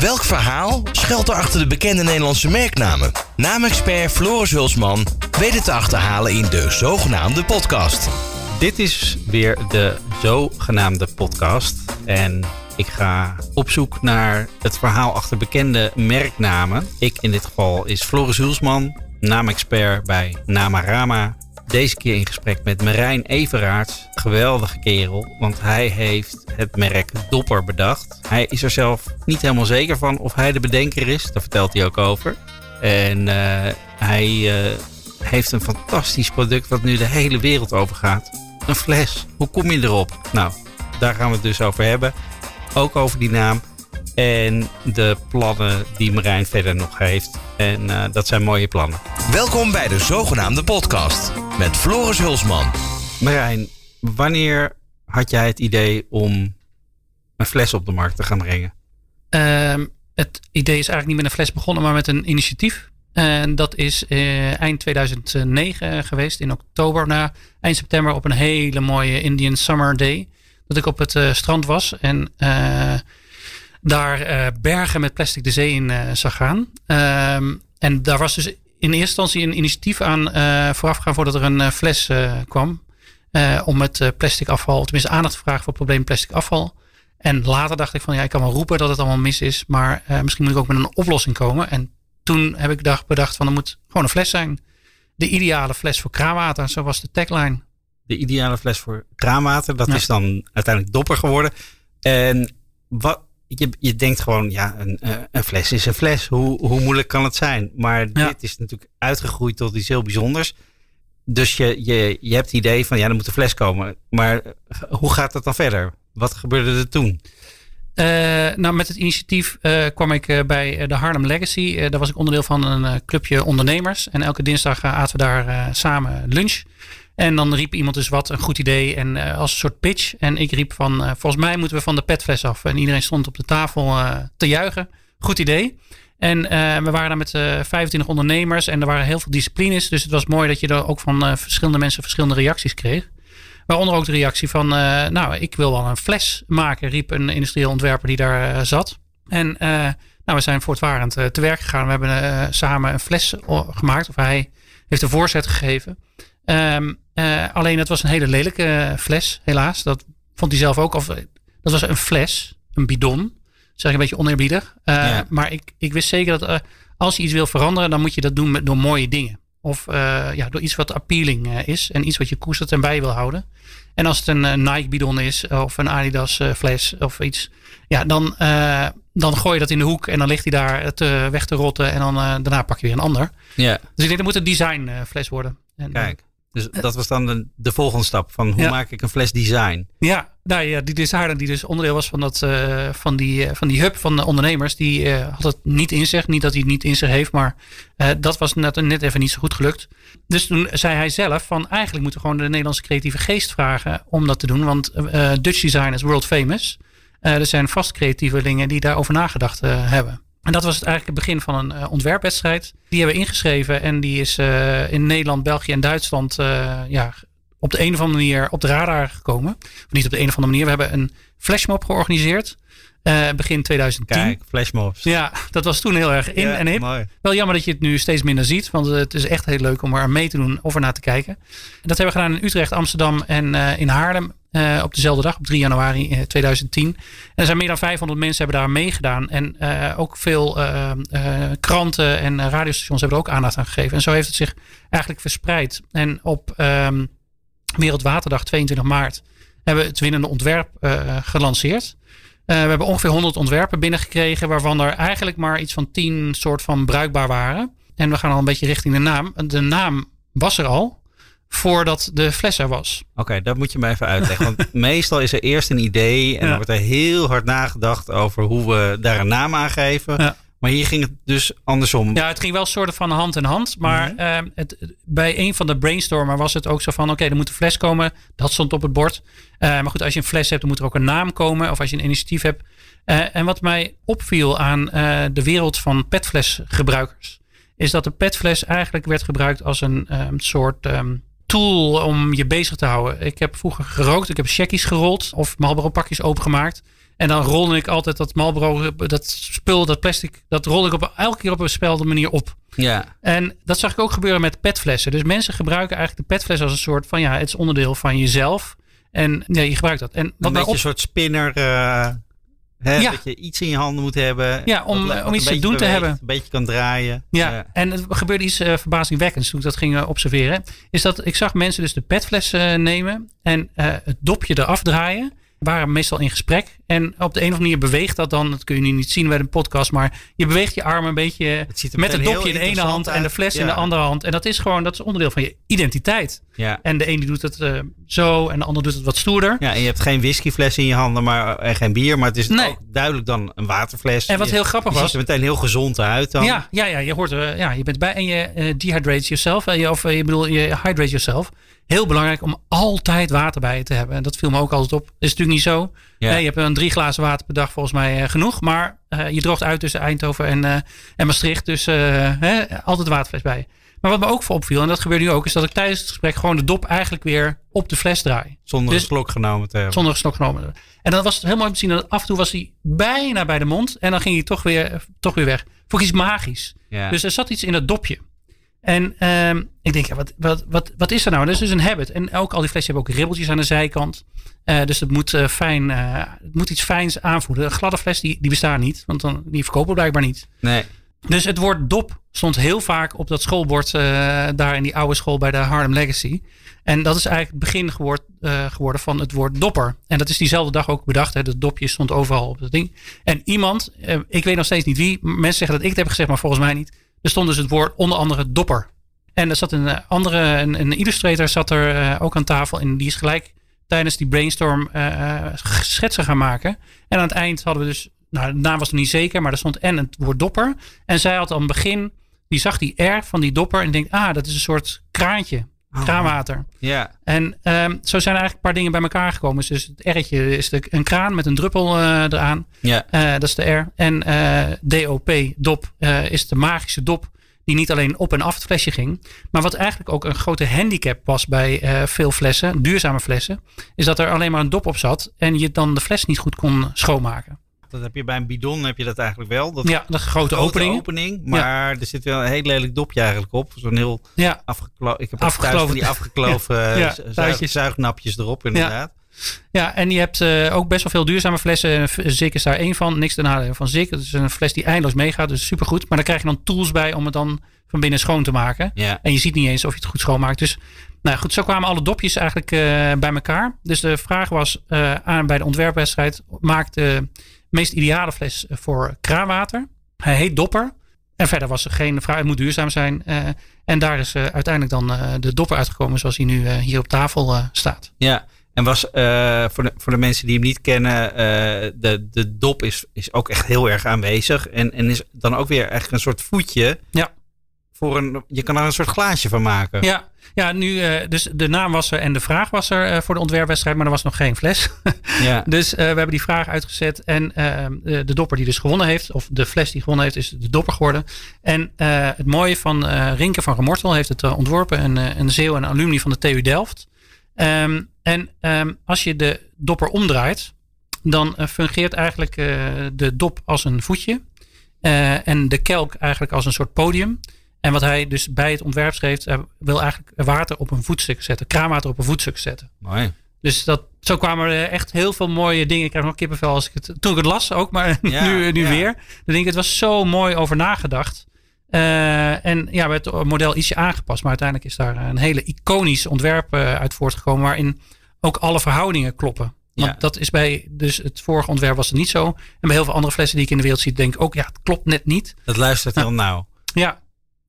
Welk verhaal schuilt er achter de bekende Nederlandse merknamen? Naamexpert Floris Hulsman weet het te achterhalen in de zogenaamde podcast. Dit is weer de zogenaamde podcast. En ik ga op zoek naar het verhaal achter bekende merknamen. Ik in dit geval is Floris Hulsman, naamexpert bij Namarama. Deze keer in gesprek met Marijn Everaerts. Geweldige kerel, want hij heeft het merk Dopper bedacht. Hij is er zelf niet helemaal zeker van of hij de bedenker is. Daar vertelt hij ook over. En uh, hij uh, heeft een fantastisch product wat nu de hele wereld overgaat. Een fles. Hoe kom je erop? Nou, daar gaan we het dus over hebben. Ook over die naam. En de plannen die Marijn verder nog heeft. En uh, dat zijn mooie plannen. Welkom bij de zogenaamde podcast met Floris Hulsman. Marijn, wanneer had jij het idee om een fles op de markt te gaan brengen? Uh, het idee is eigenlijk niet met een fles begonnen, maar met een initiatief. En dat is uh, eind 2009 geweest, in oktober, na eind september, op een hele mooie Indian Summer Day. Dat ik op het uh, strand was en uh, daar bergen met plastic de zee in zag gaan. Ehm, en daar was dus in eerste instantie een initiatief aan vooraf gaan voordat er een fles kwam. om het plastic afval, tenminste aandacht te vragen voor het probleem plastic afval. En later dacht ik van ja, ik kan wel roepen dat het allemaal mis is, maar uh, misschien moet ik ook met een oplossing komen. En toen heb ik dacht, bedacht van er moet gewoon een fles zijn. De ideale fles voor kraanwater, zo was de tagline. De ideale fles voor kraanwater, dat ja. is dan uiteindelijk dopper geworden. En wat, je, je denkt gewoon, ja, een, een fles is een fles. Hoe, hoe moeilijk kan het zijn? Maar ja. dit is natuurlijk uitgegroeid tot iets heel bijzonders. Dus je, je, je hebt het idee van, ja, er moet een fles komen. Maar hoe gaat dat dan verder? Wat gebeurde er toen? Uh, nou, met het initiatief uh, kwam ik uh, bij de Harlem Legacy. daar was ik onderdeel van een clubje ondernemers. En elke dinsdag aten we daar samen lunch. En dan riep iemand dus wat, een goed idee. En als een soort pitch. En ik riep van, volgens mij moeten we van de petfles af. En iedereen stond op de tafel te juichen. Goed idee. En we waren daar met 25 ondernemers. En er waren heel veel disciplines. Dus het was mooi dat je er ook van verschillende mensen verschillende reacties kreeg. Waaronder ook de reactie van, nou, ik wil wel een fles maken, riep een industrieel ontwerper die daar zat. En nou, we zijn voortvarend te werk gegaan. We hebben samen een fles gemaakt, of hij heeft een voorzet gegeven. Um, alleen het was een hele lelijke fles, helaas. Dat vond hij zelf ook. Of, dat was een fles, een bidon. Dat zeg ik een beetje oneerbiedig. Ja. Maar ik, ik wist zeker dat als je iets wil veranderen, dan moet je dat doen met, door mooie dingen. Of ja, door iets wat appealing is. En iets wat je koestert en bij wil houden. En als het een Nike bidon is. Of een Adidas fles of iets. Ja, dan, dan gooi je dat in de hoek. En dan ligt hij daar te, weg te rotten. En dan daarna pak je weer een ander. Ja. Dus ik denk dat moet een design fles worden. En, Kijk. Dus dat was dan de, de volgende stap van hoe ja. maak ik een fles design? Ja, nou ja, die designer die dus onderdeel was van, dat, uh, van, die, uh, van die hub van de ondernemers, die uh, had het niet in zich. Niet dat hij het niet in zich heeft, maar dat was net, net even niet zo goed gelukt. Dus toen zei hij zelf van eigenlijk moeten we gewoon de Nederlandse creatieve geest vragen om dat te doen. Want Dutch design is world famous. er zijn vast creatievelingen die daarover nagedacht hebben. En dat was eigenlijk het begin van een uh, ontwerpwedstrijd. Die hebben we ingeschreven en die is uh, in Nederland, België en Duitsland uh, ja, op de een of andere manier op de radar gekomen. Of niet op de een of andere manier. We hebben een flashmob georganiseerd. begin 2010. Kijk, flashmobs. Ja, dat was toen heel erg in ja, en hip. Mooi. Wel jammer dat je het nu steeds minder ziet. Want het is echt heel leuk om er mee te doen of er naar te kijken. En dat hebben we gedaan in Utrecht, Amsterdam en in Haarlem. Uh, op dezelfde dag, op 3 januari uh, 2010. En er zijn meer dan 500 mensen hebben daar meegedaan. En ook veel kranten en radiostations hebben er ook aandacht aan gegeven. En zo heeft het zich eigenlijk verspreid. En op um, Wereldwaterdag 22 maart hebben we het winnende ontwerp gelanceerd. we hebben ongeveer 100 ontwerpen binnengekregen, waarvan er eigenlijk maar iets van 10 soort van bruikbaar waren. En we gaan al een beetje richting de naam. De naam was er al voordat de fles er was. Oké, okay, dat moet je me even uitleggen. Want meestal is er eerst een idee en ja. dan wordt er heel hard nagedacht over hoe we daar een naam aan geven. Ja. Maar hier ging het dus andersom. Ja, het ging wel soort van hand in hand. Maar Mhm. ehm, het, bij een van de brainstormen was het ook zo van... oké, er moet een fles komen. Dat stond op het bord. Eh, maar goed, als je een fles hebt, dan moet er ook een naam komen. Of als je een initiatief hebt. Eh, en wat mij opviel aan eh, de wereld van petflesgebruikers... is dat de petfles eigenlijk werd gebruikt als een ehm, soort... ehm, tool om je bezig te houden. Ik heb vroeger gerookt. Ik heb checkies gerold. Of Marlboro pakjes opengemaakt. En dan rolde ik altijd dat Marlboro, dat spul, dat plastic, dat rolde ik op, elke keer op een spelde manier op. Ja, En dat zag ik ook gebeuren met petflessen. Dus mensen gebruiken eigenlijk de petfles als een soort van, ja, het is onderdeel van jezelf. En ja, je gebruikt dat. En een wat mij beetje op, een soort spinner. eh, hè, Ja. Dat je iets in je handen moet hebben. Ja, om, iets een te doen te hebben. Een beetje kan draaien. ja, en er gebeurde iets eh, verbazingwekkends toen ik dat ging eh, observeren. Is dat ik zag mensen dus de petfles eh, nemen en het dopje eraf draaien. Waren meestal in gesprek. En op de een of andere manier beweegt dat dan. Dat kun je nu niet zien bij een podcast. Maar je beweegt je arm een beetje Het met het dopje in de ene hand en de fles in de andere hand. En dat is gewoon, dat is onderdeel van je identiteit. Ja. En de een die doet het eh, zo en de ander doet het wat stoerder. ja, en je hebt geen whiskyfles in je handen maar, en geen bier. Maar het is Nee. ook duidelijk dan een waterfles. En wat Je- heel grappig je was- ziet er meteen heel gezond uit dan. Ja, ja, ja, je hoort er, ja, je bent bij en je eh, dehydrates jezelf. eh, je, of eh, je bedoel, je hydrate jezelf. Heel belangrijk om altijd water bij je te hebben. En dat viel me ook altijd op. is natuurlijk niet zo. Ja. Eh, je hebt een drie glazen water per dag volgens mij eh, genoeg. Maar eh, je droogt uit tussen Eindhoven en, eh, en Maastricht. Dus hè, altijd waterfles bij. je. Maar wat me ook voor opviel, en dat gebeurt nu ook, is dat ik tijdens het gesprek gewoon de dop eigenlijk weer op de fles draai. Zonder Dus- een slok genomen te hebben. Zonder een slok genomen. En dan was het heel mooi om te zien dat af en toe was hij bijna bij de mond. En dan ging hij toch weer, toch weer weg. Vond ik iets magisch. Ja. Dus er zat iets in dat dopje. En ehm, ik denk, ja, wat, wat, wat, wat is er nou? Dat is dus een habit. En ook al die flesjes hebben ook ribbeltjes aan de zijkant. Eh, dus het moet, eh, fijn, eh, het moet iets fijns aanvoelen. Een gladde fles die, die bestaat niet. Want dan, die verkopen blijkbaar niet. nee. Dus het woord dop stond heel vaak op dat schoolbord daar in die oude school bij de Harlem Legacy. En dat is eigenlijk het begin geword, geworden van het woord dopper. En dat is diezelfde dag ook bedacht. Hè. Dat dopje stond overal op het ding. En iemand, ik weet nog steeds niet wie, mensen zeggen dat ik het heb gezegd, maar volgens mij niet. Er stond dus het woord onder andere dopper. En er zat een eh, andere, een, illustrator zat er eh, ook aan tafel. En die is gelijk tijdens die brainstorm eh, schetsen gaan maken. En aan het eind hadden we dus, nou de naam was nog niet zeker, maar er stond en het woord dopper. En zij had aan het begin, die zag die R van die dopper en denkt, ah, dat is een soort kraantje, kraanwater. Ja. En ehm, zo zijn er eigenlijk een paar dingen bij elkaar gekomen. Dus het R'tje is de, een kraan met een druppel eh, eraan. Ja. Eh, dat is de R. En eh, DOP, dop, eh, is de magische dop. Die niet alleen op en af het flesje ging. Maar wat eigenlijk ook een grote handicap was bij eh, veel flessen, duurzame flessen. Is dat er alleen maar een dop op zat. En je dan de fles niet goed kon schoonmaken. Dat heb je bij een bidon heb je dat eigenlijk wel. Dat Ja, de grote, grote opening. opening. Maar er zit wel een heel lelijk dopje eigenlijk op. Zo'n heel Ja, afgekloven. Ik heb Afgekloven. van die afgekloven Ja, eh, zuig- zuignapjes erop inderdaad. Ja, en je hebt eh, ook best wel veel duurzame flessen. Zik is daar één van. Niks ten nadele van Zik. Het is een fles die eindeloos meegaat. Dus supergoed. Maar daar krijg je dan tools bij om het dan van binnen schoon te maken. Ja. En je ziet niet eens of je het goed schoonmaakt. Dus nou goed, zo kwamen alle dopjes eigenlijk eh, bij elkaar. Dus de vraag was aan bij de ontwerpwedstrijd. Maak de meest ideale fles voor kraanwater. Hij heet Dopper. En verder was er geen vraag. Het moet duurzaam zijn. Eh, en daar is eh, uiteindelijk dan eh, de Dopper uitgekomen zoals hij nu eh, hier op tafel eh, staat. Ja, en was eh, voor, de, voor de mensen die hem niet kennen, eh, de, de dop is, is ook echt heel erg aanwezig. En, en is dan ook weer eigenlijk een soort voetje. Ja. Voor een, je kan er een soort glaasje van maken. Ja, ja nu, eh, dus de naam was er en de vraag was er eh, voor de ontwerpwedstrijd, maar er was nog geen fles. Ja. dus eh, we hebben die vraag uitgezet en de, dopper die dus gewonnen heeft, of de fles die gewonnen heeft, is de dopper geworden. En het mooie van Rinke van Remortel heeft het ontworpen, een, een zeeuw en alumni van de TU Delft. Ehm, en ehm, als je de dopper omdraait, dan fungeert eigenlijk de dop als een voetje. en de kelk eigenlijk als een soort podium. En wat hij dus bij het ontwerp schreef, hij wil eigenlijk water op een voetstuk zetten, kraanwater op een voetstuk zetten. Mooi. Dus dat, zo kwamen er echt heel veel mooie dingen. Ik krijg nog kippenvel als ik het, toen ik het las ook, maar Ja, nu, nu ja. weer. Dan denk ik, het was zo mooi over nagedacht. Eh, en ja, we hebben het model ietsje aangepast, maar uiteindelijk is daar een hele iconisch ontwerp eh, uit voortgekomen, waarin ook alle verhoudingen kloppen. Want Ja. dat is bij dus het vorige ontwerp was het niet zo. En bij heel veel andere flessen die ik in de wereld zie, denk ik ook, ja, het klopt net niet. Dat luistert heel nauw. Ja,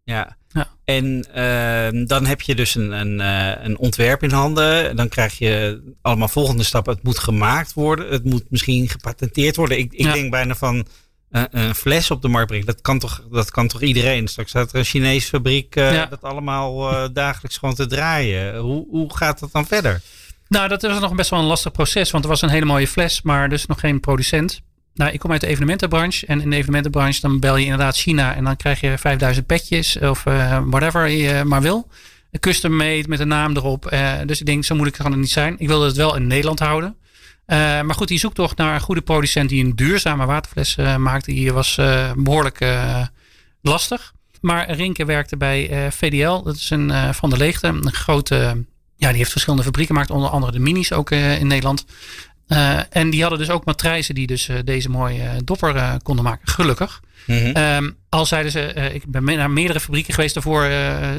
Ja. Ja. En ehm, dan heb je dus een, een, eh, een ontwerp in handen. Dan krijg je allemaal volgende stappen. Het moet gemaakt worden. Het moet misschien gepatenteerd worden. Ik, ik Ja. denk bijna van een fles op de markt brengt, dat kan toch, dat kan toch iedereen? Straks staat er een Chinese fabriek uh, dat allemaal dagelijks gewoon te draaien. Hoe, hoe gaat dat dan verder? Nou, dat was nog best wel een lastig proces, want er was een hele mooie fles, maar dus nog geen producent. Nou, ik kom uit de evenementenbranche en in de evenementenbranche dan bel je inderdaad China en dan krijg je 5000 petjes of uh, whatever je maar wil. Custom made met een naam erop. dus ik denk, zo moeilijk kan het niet zijn. Ik wilde het wel in Nederland houden. Maar goed, die zoektocht naar een goede producent die een duurzame waterfles maakte, die was behoorlijk lastig. Maar Rinke werkte bij VDL, dat is een van de leegte, een grote, ja, die heeft verschillende fabrieken gemaakt, onder andere de minis ook in Nederland. En die hadden dus ook matrijzen die dus deze mooie dopper konden maken, gelukkig. Mm -hmm. al zeiden ze, ik ben naar meerdere fabrieken geweest daarvoor,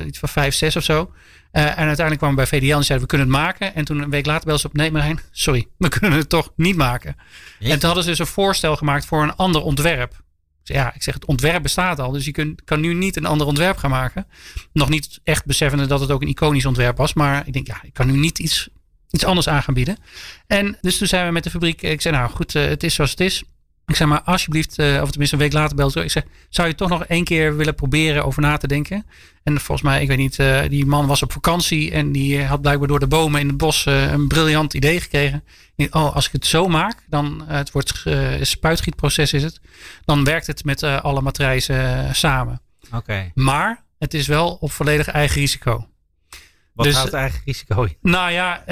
iets van vijf, zes of zo. En uiteindelijk kwamen we bij VDL en zeiden we kunnen het maken. En toen een week later belden ze op, nee Marijn, sorry, we kunnen het toch niet maken. En toen hadden ze dus een voorstel gemaakt voor een ander ontwerp. Dus ja, ik zeg het ontwerp bestaat al, dus je kunt, kan nu niet een ander ontwerp gaan maken. Nog niet echt beseffende dat het ook een iconisch ontwerp was, maar ik denk ja, ik kan nu niet iets, iets anders aan gaan bieden. En dus toen zijn we met de fabriek, ik zei nou goed, uh, het is zoals het is. Ik zeg maar, alsjeblieft, uh, of tenminste een week later belt Ik zeg, zou je toch nog één keer willen proberen over na te denken? En volgens mij, ik weet niet, uh, die man was op vakantie en die had blijkbaar door de bomen in het bos een briljant idee gekregen. Oh, als ik het zo maak, dan het wordt een spuitgietproces is het, dan werkt het met alle matrijzen samen. Oké. Maar het is wel op volledig eigen risico. Wat dus, houdt eigen risico in? Nou ja, uh,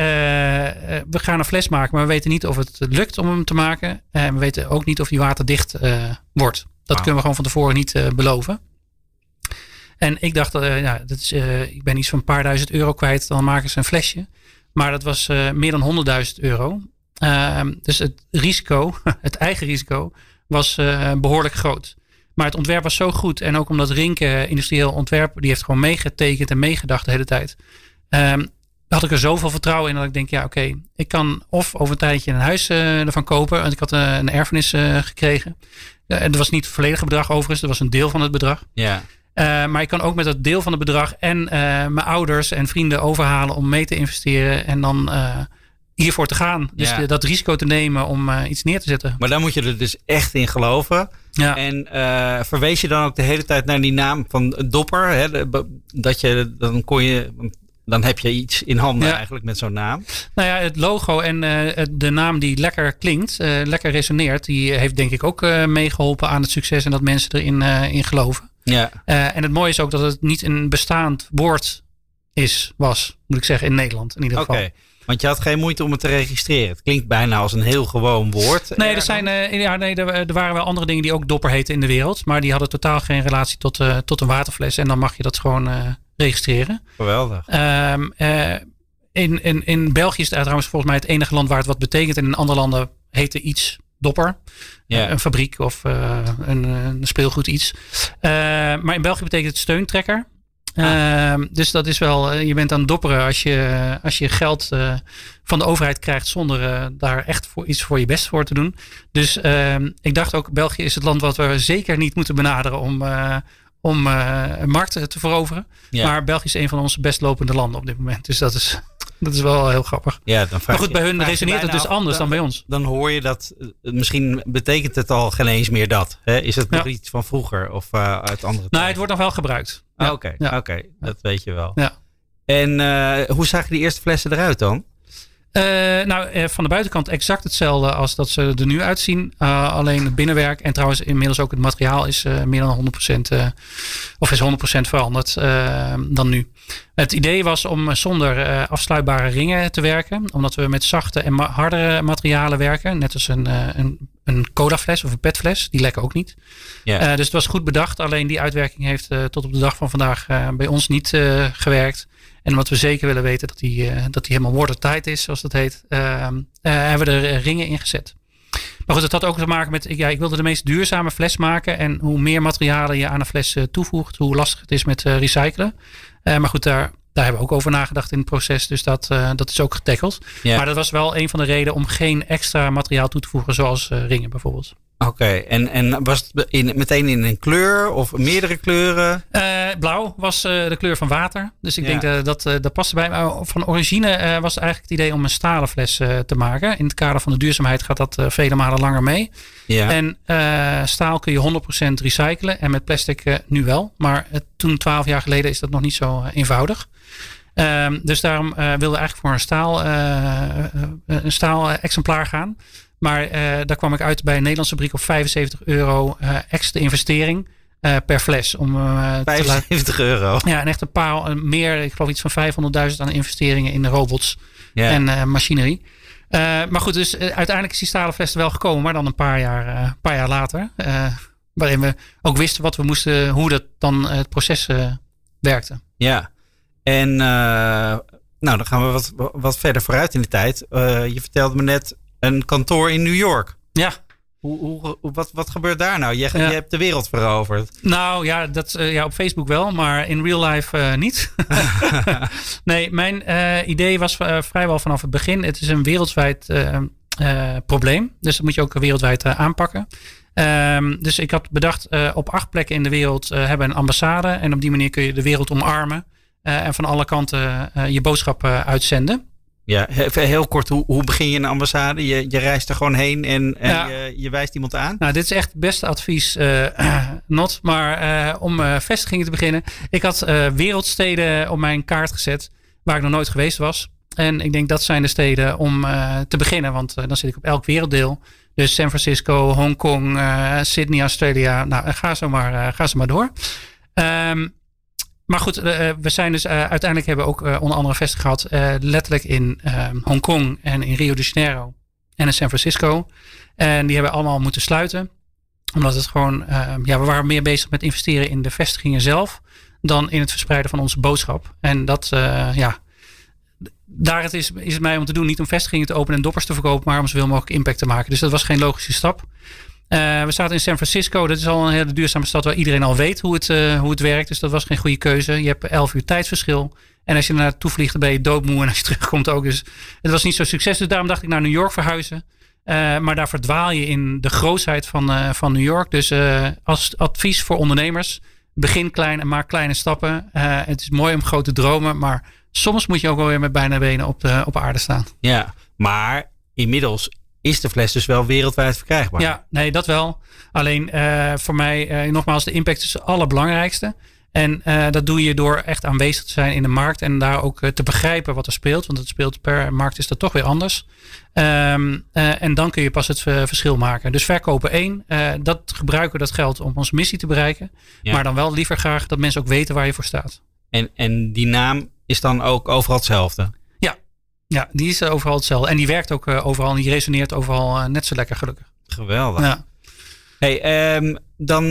we gaan een fles maken, maar we weten niet of het lukt om hem te maken. En we weten ook niet of die waterdicht uh, wordt. Dat kunnen we gewoon van tevoren niet beloven. En ik dacht, ja, dat is, ik ben iets van een paar duizend euro kwijt, dan maken ze een flesje. Maar dat was meer dan 100.000 euro. Ehm, dus het risico, het eigen risico, was behoorlijk groot. Maar het ontwerp was zo goed. En ook omdat Rinke industrieel ontwerp, die heeft gewoon meegetekend en meegedacht de hele tijd. Um, had ik er zoveel vertrouwen in dat ik denk, ja oké, ik kan of over een tijdje een huis uh, ervan kopen. Want ik had uh, een erfenis uh, gekregen. en dat was niet het volledige bedrag overigens, dat was een deel van het bedrag. Ja. maar ik kan ook met dat deel van het bedrag en mijn ouders en vrienden overhalen om mee te investeren. En dan hiervoor te gaan. Dus ja. dat risico te nemen om iets neer te zetten. Maar dan moet je er dus echt in geloven. Ja. En verwees je dan ook de hele tijd naar die naam van Dopper? Hè? Dat je, dan kon je, dan heb je iets in handen eigenlijk met zo'n naam. Nou ja, het logo en uh, de naam die lekker klinkt, uh, lekker resoneert, die heeft denk ik ook uh, meegeholpen aan het succes en dat mensen erin in geloven. Ja. en het mooie is ook dat het niet een bestaand woord is, was, moet ik zeggen, in Nederland in ieder geval. Oké. Want je had geen moeite om het te registreren. Het klinkt bijna als een heel gewoon woord. Nee, er, zijn, ja, nee er, er, waren wel andere dingen die ook dopper heten in de wereld. Maar die hadden totaal geen relatie tot, tot een waterfles. En dan mag je dat gewoon registreren. Geweldig. Um, uh, in, in, in België is het trouwens volgens mij het enige land waar het wat betekent. En in andere landen heette iets dopper. Een fabriek of uh, een, een, speelgoed iets. Uh, maar in België betekent het steuntrekker. Ah. Uh, dus dat is wel, je bent aan het dopperen als je, als je geld van de overheid krijgt zonder daar echt voor, iets voor je best voor te doen. Dus ehm, ik dacht ook, België is het land wat we zeker niet moeten benaderen om, om uh, markten te veroveren. Maar België is een van onze best lopende landen op dit moment. Dus dat is, dat is wel heel grappig. Ja, dan maar goed, bij hun resoneert het dus anders dan, bij ons. Dan hoor je dat, eh, misschien betekent het al geen eens meer dat. Hè? Is het nog iets van vroeger of uh, uit andere Nou, het wordt nog wel gebruikt. Ah, oké, oké, dat weet je wel. Ja. En uh, hoe zagen die eerste flessen eruit dan? Uh, nou, uh, van de buitenkant exact hetzelfde als dat ze er nu uitzien. Uh, alleen het binnenwerk en trouwens inmiddels ook het materiaal is meer dan 100% of is 100% veranderd dan nu. Het idee was om zonder afsluitbare ringen te werken. Omdat we met zachte en hardere materialen werken. Net als een, een, een codafles of een petfles. Die lekken ook niet. Yeah. dus het was goed bedacht. Alleen die uitwerking heeft tot op de dag van vandaag bij ons niet gewerkt. En wat we zeker willen weten, dat die, uh, dat die helemaal watertight is, zoals dat heet, uh, uh, hebben we er ringen in gezet. Maar goed, het had ook te maken met, ja, ik wilde de meest duurzame fles maken. En hoe meer materialen je aan een fles toevoegt, hoe lastig het is met recyclen. maar goed, daar, daar hebben we ook over nagedacht in het proces. Dus dat, dat is ook getackled. Maar dat was wel een van de redenen om geen extra materiaal toe te voegen, zoals ringen bijvoorbeeld. Oké, en, en was het in, meteen in een kleur of meerdere kleuren? Uh, blauw was uh, de kleur van water. Dus ik ja. denk uh, dat dat paste bij me. Van origine was het eigenlijk het idee om een stalen fles te maken. In het kader van de duurzaamheid gaat dat vele malen langer mee. Ja. En staal kun je 100% recyclen en met plastic nu wel. Maar toen 12 jaar geleden is dat nog niet zo eenvoudig. Um, dus daarom wilden we eigenlijk voor een staal, een staal exemplaar gaan. Maar uh, daar kwam ik uit bij een Nederlandse fabriek op 75 euro uh, extra investering. Uh, per fles. Om, 75 euro. Ja, en echt een paar meer, ik geloof iets van 500.000 aan investeringen in robots yeah. en machinerie. maar goed, dus uiteindelijk is die stalen fles er wel gekomen, maar dan een paar jaar, paar jaar later. waarin we ook wisten wat we moesten, hoe dat dan het proces werkte. Ja, en nou, dan gaan we wat, wat verder vooruit in de tijd. je vertelde me net een kantoor in New York. Ja. Hoe, hoe, wat, wat gebeurt daar nou? Je, je hebt de wereld veroverd. Nou ja, dat, uh, ja, op Facebook wel, maar in real life uh, niet. nee, mijn uh, idee was vrijwel vanaf het begin. Het is een wereldwijd probleem. Dus dat moet je ook wereldwijd aanpakken. Um, dus ik had bedacht, op acht plekken in de wereld hebben een ambassade. En op die manier kun je de wereld omarmen. en van alle kanten je boodschap uitzenden. Ja, heel kort, hoe, hoe begin je een ambassade? Je, je reist er gewoon heen en, en ja. je, je, wijst iemand aan? Nou, dit is echt het beste advies, uh, not. Maar uh, om uh, vestigingen te beginnen. Ik had wereldsteden op mijn kaart gezet waar ik nog nooit geweest was. En ik denk dat zijn de steden om te beginnen, want dan zit ik op elk werelddeel. Dus San Francisco, Hongkong, Sydney, Australia. Nou, ga zo maar, ga zo maar door. Um, maar goed, we zijn dus uh, uiteindelijk hebben we ook uh, onder andere vestiging gehad. letterlijk in Hongkong en in Rio de Janeiro en in San Francisco. En die hebben allemaal moeten sluiten. Omdat het gewoon, ja, we waren meer bezig met investeren in de vestigingen zelf. Dan in het verspreiden van onze boodschap. En dat, ja, daar het is, is het mij om te doen. Niet om vestigingen te openen en doppers te verkopen. Maar om zoveel mogelijk impact te maken. Dus dat was geen logische stap. Uh, we zaten in San Francisco. Dat is al een hele duurzame stad waar iedereen al weet hoe het, uh, hoe het werkt. Dus dat was geen goede keuze. Je hebt 11 uur tijdsverschil. En als je naartoe vliegt, dan ben je doodmoe. En als je terugkomt ook. Dus het was niet zo succes. Dus daarom dacht ik naar New York verhuizen. Uh, maar daar verdwaal je in de grootheid van, van New York. Dus als advies voor ondernemers. Begin klein en maak kleine stappen. het is mooi om grote dromen. Maar soms moet je ook wel weer met bijna benen op, de, op aarde staan. Ja, maar inmiddels is de fles dus wel wereldwijd verkrijgbaar. Ja, nee, dat wel. Alleen uh, voor mij, uh, nogmaals, de impact is het allerbelangrijkste. En uh, dat doe je door echt aanwezig te zijn in de markt en daar ook te begrijpen wat er speelt. Want het speelt per markt is dat toch weer anders. Um, en dan kun je pas het verschil maken. Dus verkopen één, dat gebruiken we dat geld om onze missie te bereiken. Ja. Maar dan wel liever graag dat mensen ook weten waar je voor staat. En, en die naam is dan ook overal hetzelfde? Ja, die is overal hetzelfde. En die werkt ook uh, overal. En die resoneert overal uh, net zo lekker gelukkig. Geweldig. Ja. Hey, um, dan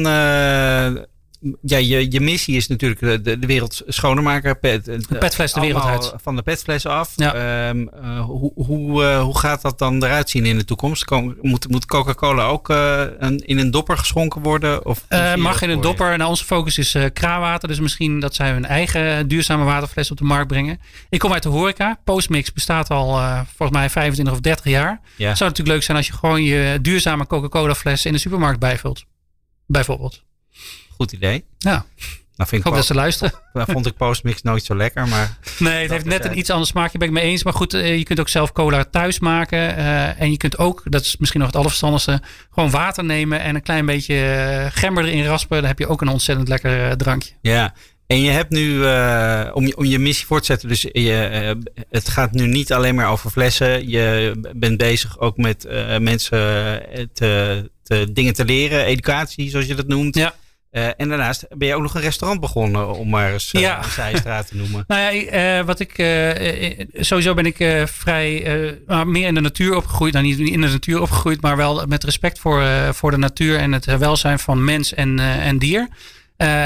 ja, je, je missie is natuurlijk de, de wereld schoner maken. Pet, de petfles de wereld uit. Van de petfles af. Ja. Um, uh, hoe, hoe, uh, hoe gaat dat dan eruit zien in de toekomst? Moet, moet Coca-Cola ook uh, een, in een dopper geschonken worden? Of mag in een dopper. Nou, onze focus is kraanwater. Dus misschien dat zij hun eigen duurzame waterfles op de markt brengen. Ik kom uit de horeca. Postmix bestaat al volgens mij 25 of 30 jaar. Ja. Het zou natuurlijk leuk zijn als je gewoon je duurzame Coca-Cola fles in de supermarkt bijvult. Bijvoorbeeld. Goed idee. Ja. Nou, vind ik hoop dat ze luisteren. Nou vond ik postmix nooit zo lekker, maar... Nee, het heeft net een iets ander smaakje, ben ik mee eens. Maar goed, eh, je kunt ook zelf cola thuis maken. Uh, en je kunt ook, dat is misschien nog het allerverstandigste... gewoon water nemen en een klein beetje uh, gember erin raspen. Dan heb je ook een ontzettend lekker drankje. Ja, en je hebt nu, uh, om, je, om je missie voort te zetten, dus je, uh, het gaat nu niet alleen maar over flessen. Je bent bezig ook met mensen te, te, dingen te leren, educatie zoals je dat noemt. Ja. Uh, en daarnaast ben je ook nog een restaurant begonnen, om maar eens ja. een zijstraat te noemen. nou ja, uh, wat ik, sowieso ben ik vrij meer in de natuur opgegroeid. Nou, niet in de natuur opgegroeid, maar wel met respect voor, voor de natuur en het welzijn van mens en, en dier.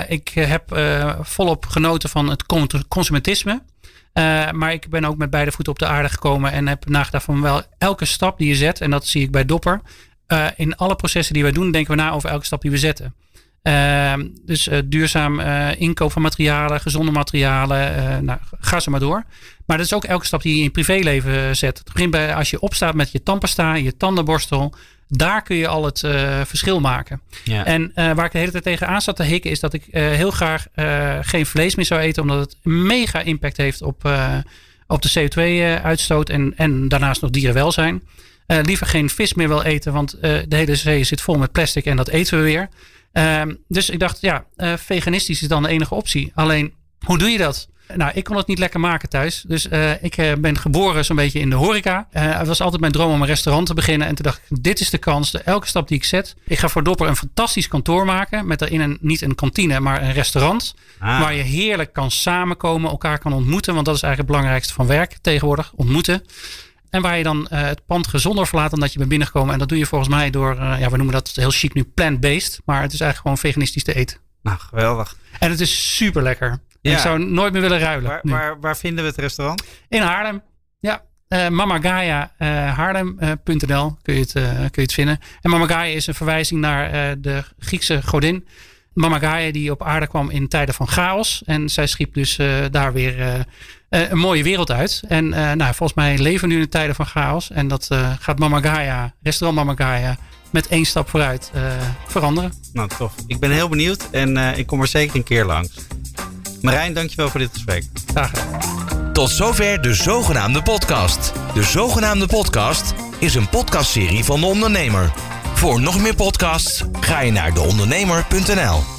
ik heb volop genoten van het consumentisme. maar ik ben ook met beide voeten op de aarde gekomen en heb nagedacht van wel elke stap die je zet, en dat zie ik bij Dopper. in alle processen die wij doen, denken we na over elke stap die we zetten. Ehm, dus uh, duurzaam uh, inkoop van materialen, gezonde materialen, uh, nou, ga zo maar door. Maar dat is ook elke stap die je in je privéleven zet. Het begint bij als je opstaat met je tandpasta, je tandenborstel, Daar kun je al het verschil maken. Ja. En waar ik de hele tijd tegen aan zat te hikken, is dat ik heel graag geen vlees meer zou eten, omdat het mega impact heeft op, op de CO2-uitstoot en, en daarnaast nog dierenwelzijn. liever geen vis meer wil eten, want de hele zee zit vol met plastic en dat eten we weer. Ehm, dus ik dacht, ja, veganistisch is dan de enige optie. Alleen, hoe doe je dat? Nou, ik kon het niet lekker maken thuis. Dus uh, ik uh, ben geboren zo'n beetje in de horeca. Uh, het was altijd mijn droom om een restaurant te beginnen. En toen dacht ik, dit is de kans. De, elke stap die ik zet. Ik ga voor Dopper een fantastisch kantoor maken. Met daarin een, niet een kantine, maar een restaurant. Ah. Waar je heerlijk kan samenkomen, elkaar kan ontmoeten. Want dat is eigenlijk het belangrijkste van werk tegenwoordig. Ontmoeten. En waar je dan het pand gezonder verlaat dan dat je bent binnengekomen. En dat doe je volgens mij door, ja, we noemen dat heel chic nu plant-based. Maar het is eigenlijk gewoon veganistisch te eten. Nou, geweldig. En het is super lekker. Ik zou nooit meer willen ruilen. Waar, waar, waar, vinden we het restaurant? In Haarlem. Ja. Uh, Mamagaya uh, Haarlem.nl kun, je het, kun je het vinden. En Mamagaya is een verwijzing naar de Griekse godin. Mamagaya die op aarde kwam in tijden van chaos. En zij schiep dus daar weer een mooie wereld uit. En nou, volgens mij leven we nu in tijden van chaos. En dat gaat Mamagaya, restaurant Mamagaya, met één stap vooruit veranderen. Nou, tof. Ik ben heel benieuwd en ik kom er zeker een keer langs. Marijn, dankjewel voor dit gesprek. Graag gedaan. Tot zover de zogenaamde podcast. De zogenaamde podcast is een podcastserie van de ondernemer. Voor nog meer podcasts ga je naar deondernemer.nl.